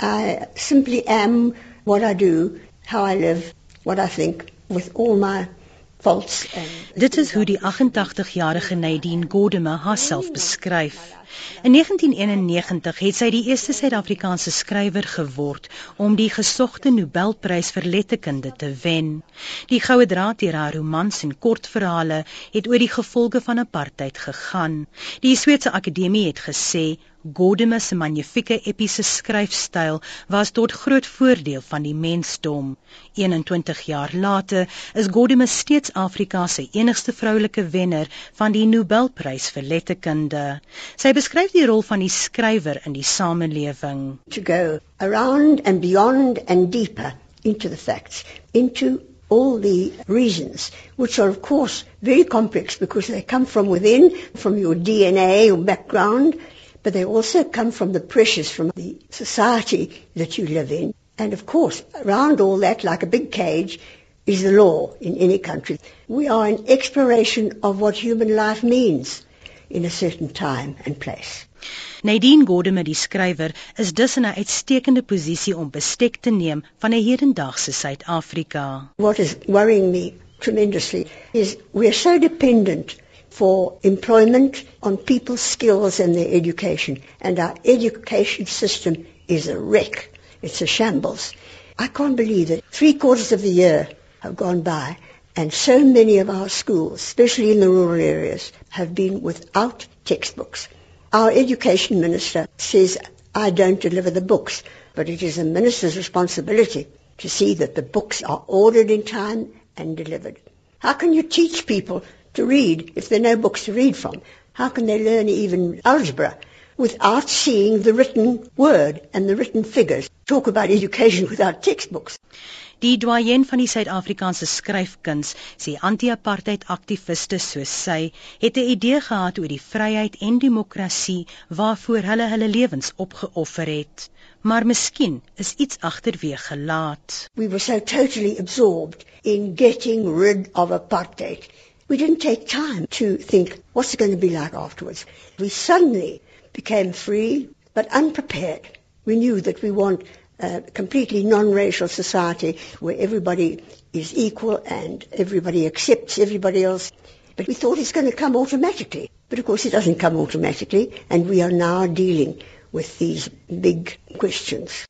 I simply am what I do, how I live, what I think, with all my faults. Dit is hoe die 88-jarige Nadine Gordeme haarself beskryf. In 1991 het sy die eerste Suid-Afrikaanse skrywer geword om die gesogte Nobelprys vir letterkunde te wen. Die goue draad deur haar romans en kortverhale het oor die gevolge van apartheid gegaan. Die Sweedse Akademie het gesê Gordeme se magnifieke epiese skryfstyl was tot groot voordeel van die mensdom. 21 jaar later is Gordeme steeds Afrika se enigste vroulike wenner van die Nobelprys vir letterkunde. Sy beskryf die rol van die skrywer in die samelewing. To go around and beyond and deeper into the facts, into all the reasons, which are of course very complex because they come from within, from your DNA or background, but they also come from the pressures from the society that you live in. And of course, around all that, like a big cage, is the law in any country. We are an exploration of what human life means in a certain time and place. Nadine Gordeme die skrywer is dus in 'n uitstekende posisie om bestek te neem van 'n hedendaagse Suid-Afrika. What is worrying me tremendously is we are so dependent for employment on people's skills and their education. And our education system is a wreck. It's a shambles. I can't believe that three quarters of the year have gone by and so many of our schools, especially in the rural areas, have been without textbooks. Our education minister says, I don't deliver the books, but it is the minister's responsibility to see that the books are ordered in time and delivered. How can you teach people to read if there are no books to read from? How can they learn even algebra without seeing the written word and the written figures? Talk about education without textbooks. Die doyen van die Suid-Afrikaanse skryfkuns, sê anti-apartheid aktiviste soos sy, het 'n idee gehad oor die vryheid en demokrasie waarvoor hulle hulle lewens opgeoffer het. Maar miskien is iets agterweeg gelaat. We were so totally absorbed in getting rid of apartheid we didn't take time to think, what's it going to be like afterwards? We suddenly became free, but unprepared. We knew that we want a completely non-racial society where everybody is equal and everybody accepts everybody else. But we thought it's going to come automatically. But of course it doesn't come automatically and we are now dealing with these big questions.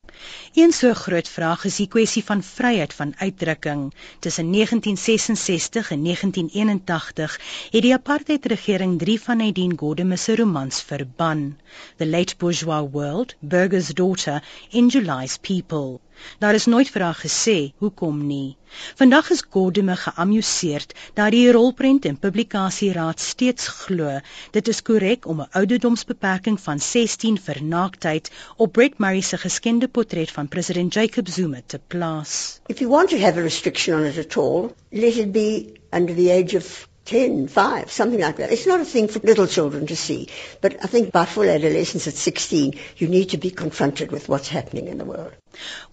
Een so groot vraag is die kwessie van vryheid van uitdrukking. Tussen 1966 en 1981 het die apartheidregering drie van Nadine Gordimer se romans verban: The Late Bourgeois World, Burger's Daughter en July's People. Daar is nooit haar gesê hoekom nie. Vandag is Gordeme geamuseerd dat die rolprent en publikasieraad steeds glo dit is korrek om 'n ouderdomsbeperking van 16 vir naaktheid op Brett Murray se geskende portret van president Jacob Zuma te plaas. If you want to have a restriction on it at all, let it be under the age of 10, 5, something like that. It's not a thing for little children to see. But I think by full adolescence at 16, you need to be confronted with what's happening in the world.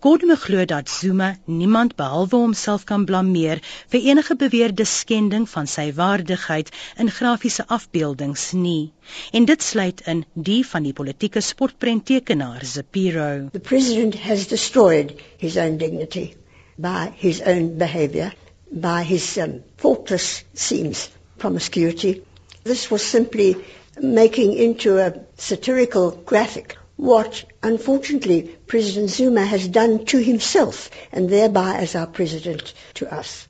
Gordon glo dat Zuma niemand behalwe homself kan blameer vir enige beweerde skending van sy waardigheid in grafiese afbeeldings nie. En dit sluit in die van die politieke sportprenttekenaar Zapiro. The president has destroyed his own dignity by his own behavior by his um, faultless seems promiscuity. This was simply making into a satirical graphic what, unfortunately, President Zuma has done to himself and thereby as our president to us.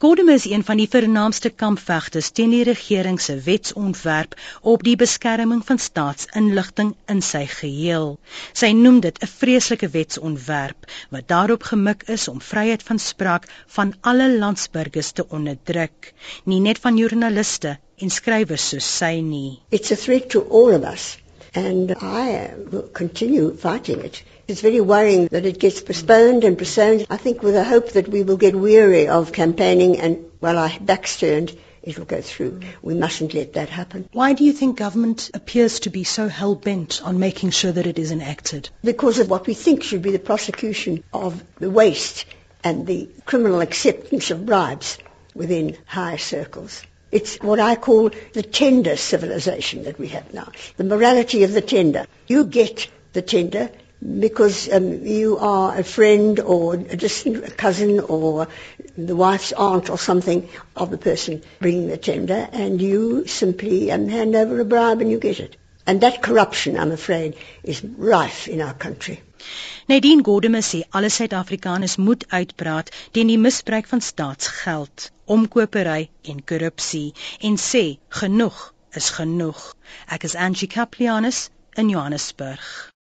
Gordon is een van die vernaamste kampvegters teen die regering se wetsontwerp op die beskerming van staatsinligting in sy geheel. Sy noem dit 'n vreeslike wetsontwerp wat daarop gemik is om vryheid van spraak van alle landsburgers te onderdruk, nie net van joernaliste en skrywers soos sy nie. It's a threat to all of us and I uh, will continue fighting it. It's very worrying that it gets postponed and postponed. I think with the hope that we will get weary of campaigning and while our back's turned, it will go through. We mustn't let that happen. Why do you think government appears to be so hell-bent on making sure that it is enacted? Because of what we think should be the prosecution of the waste and the criminal acceptance of bribes within higher circles. It's what I call the tender civilization that we have now, the morality of the tender. You get the tender, because um, you are a friend or a distant cousin or the wife's aunt or something of the person bringing the tender and you simply um, hand over a bribe and you get it. And that corruption, I'm afraid, is rife in our country. Nadine Gordeme sê alle Suid-Afrikaners moet uitpraat teen die misbruik van staatsgeld, omkopery en korrupsie en sê genoeg is genoeg. Ek is Angie Kaplianus in Johannesburg.